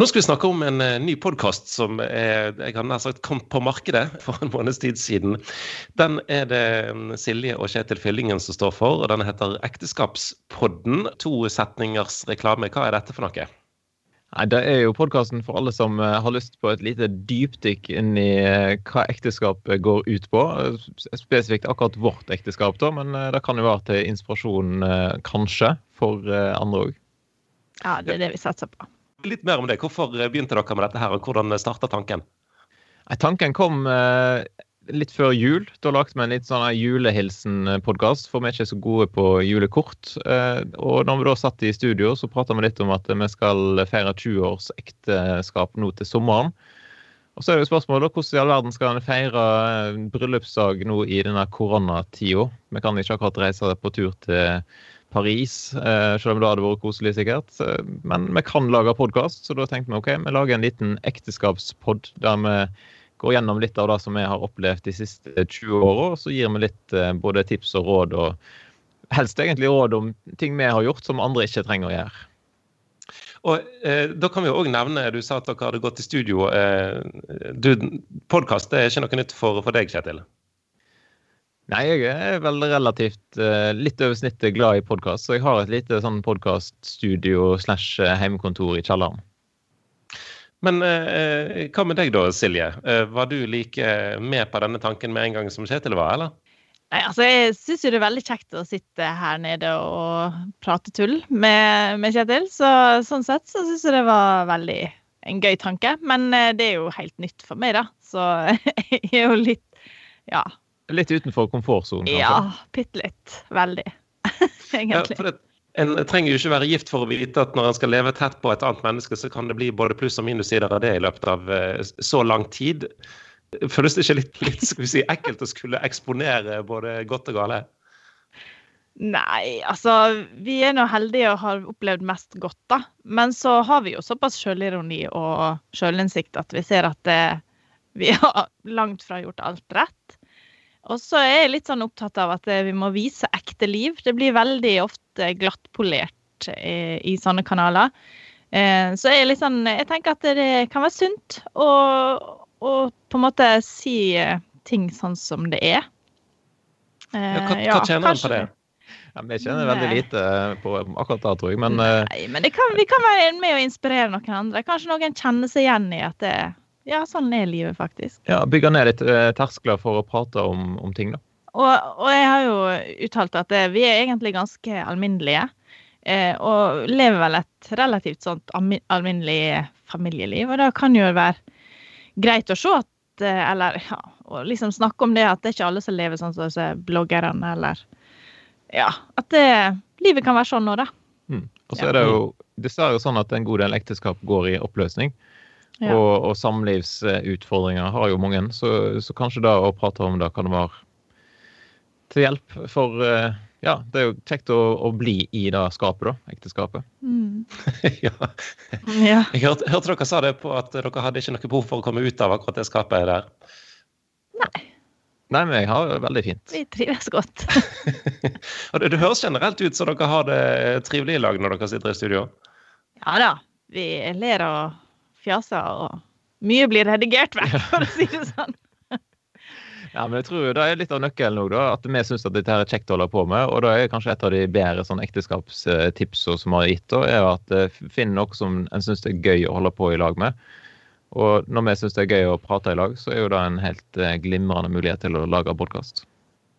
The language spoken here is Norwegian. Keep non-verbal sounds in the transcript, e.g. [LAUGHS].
Nå skal vi snakke om en uh, ny podkast som er, jeg har nær sagt kom på markedet for en måneds tid siden. Den er det um, Silje og Kjetil Fyllingen som står for, og den heter Ekteskapspodden. To setningers reklame. Hva er dette for noe? Nei, Det er jo podkasten for alle som uh, har lyst på et lite dypdykk inn i uh, hva ekteskap går ut på. Spesifikt akkurat vårt ekteskap, da, men det kan jo være til inspirasjon, kanskje, for andre òg. Ja, det er det vi satser på litt mer om det. Hvorfor begynte dere med dette her, og hvordan starta tanken? Tanken kom eh, litt før jul. Da lagde vi en litt sånn julehilsen-podkast, for vi er ikke så gode på julekort. Eh, og når vi da satt i studio, så prata vi litt om at vi skal feire 20 års ekteskap nå til sommeren. Og så er jo spørsmålet hvordan i all verden skal en feire eh, bryllupsdag nå i denne koronatida? Vi kan ikke akkurat reise på tur til Paris, eh, selv om det hadde vært koselig, sikkert. Men vi kan lage podkast, så da tenkte vi OK, vi lager en liten ekteskapspod der vi går gjennom litt av det som vi har opplevd de siste 20 åra. Så gir vi litt eh, både tips og råd, og helst egentlig råd om ting vi har gjort som andre ikke trenger å gjøre. Og eh, Da kan vi jo også nevne, Du sa at dere hadde gått i studio. Eh, Podkast er ikke noe nytt for, for deg, Kjetil? Nei, jeg er vel relativt uh, litt over snittet glad i podkast, så jeg har et lite sånn podkaststudio slash eh, heimekontor i kjelleren. Men uh, hva med deg da, Silje? Uh, var du like med på denne tanken med en gang som Kjetil var, eller? Nei, altså Jeg syns jo det er veldig kjekt å sitte her nede og prate tull med, med Kjetil. Så sånn sett så syns jeg det var veldig en gøy tanke. Men det er jo helt nytt for meg, da. Så [LAUGHS] jeg er jo litt Ja Litt utenfor komfortsonen, kanskje? Ja, bitte litt. Veldig. [LAUGHS] Egentlig. Ja, en trenger jo ikke være gift for å vite at når en skal leve tett på et annet menneske, så kan det bli både pluss- og minussider av det i løpet av uh, så lang tid. Føles det ikke litt, litt skal vi si, ekkelt å skulle eksponere både godt og gale? Nei, altså Vi er nå heldige og har opplevd mest godt, da. Men så har vi jo såpass sjølironi og sjølinnsikt at vi ser at det, vi [LAUGHS] har langt fra gjort alt rett. Og så er jeg litt sånn opptatt av at eh, vi må vise ekte liv. Det blir veldig ofte glattpolert i, eh, i sånne kanaler. Eh, så jeg, sånn, jeg tenker at det kan være sunt å, å på en måte si ting sånn som det er. Ja, hva, hva tjener en på det? Ja, vi kjenner veldig lite på akkurat det, tror jeg. Men, Nei, men kan, vi kan være med å inspirere noen andre. Kanskje noen kjenner seg igjen i at det, ja, sånn er livet, faktisk. Ja, Bygge ned litt uh, terskler for å prate om, om ting, da. Og, og, jeg har jo uttalt at uh, vi er egentlig ganske alminnelige. Eh, og lever vel et relativt sånt alminnelig familieliv. Og da kan jo være greit å se at Eller ja, å liksom snakke om det at det er ikke alle som lever sånn som disse bloggerne, eller Ja. At det, livet kan være sånn nå, da. Mm. Og så er det jo dessverre sånn at en god del ekteskap går i oppløsning. Ja. Og, og, samlivsutfordringer har jo mange, så, så, kanskje da å prate om det kan være til hjelp. For eh, ja, det er jo kjekt å, å bli i det skapet, da. Ekteskapet. [LAUGHS] Mm. [LAUGHS] ja. ja. Jeg hørte, hørte, dere sa det på at dere hadde ikke noe behov for å komme ut av akkurat det skapet der. Nei. Nei, men jeg har det veldig fint. Vi trives godt. [LAUGHS] det, det høres generelt ut som dere har det trivelig i lag når dere sitter i studio? Ja da. Vi ler og fjaser, og mye blir redigert vekk, for å si det sånn. [LAUGHS] Ja, men jeg tror det er litt av nøkkelen òg, da. At vi syns dette her er kjekt å holde på med. Og da er kanskje et av de bedre sånn ekteskapstipsene som har gitt, da, er at uh, finn noe som en syns det er gøy å holde på i lag med. Og når vi syns det er gøy å prate i lag, så er jo det en helt uh, glimrende mulighet til å lage podkast.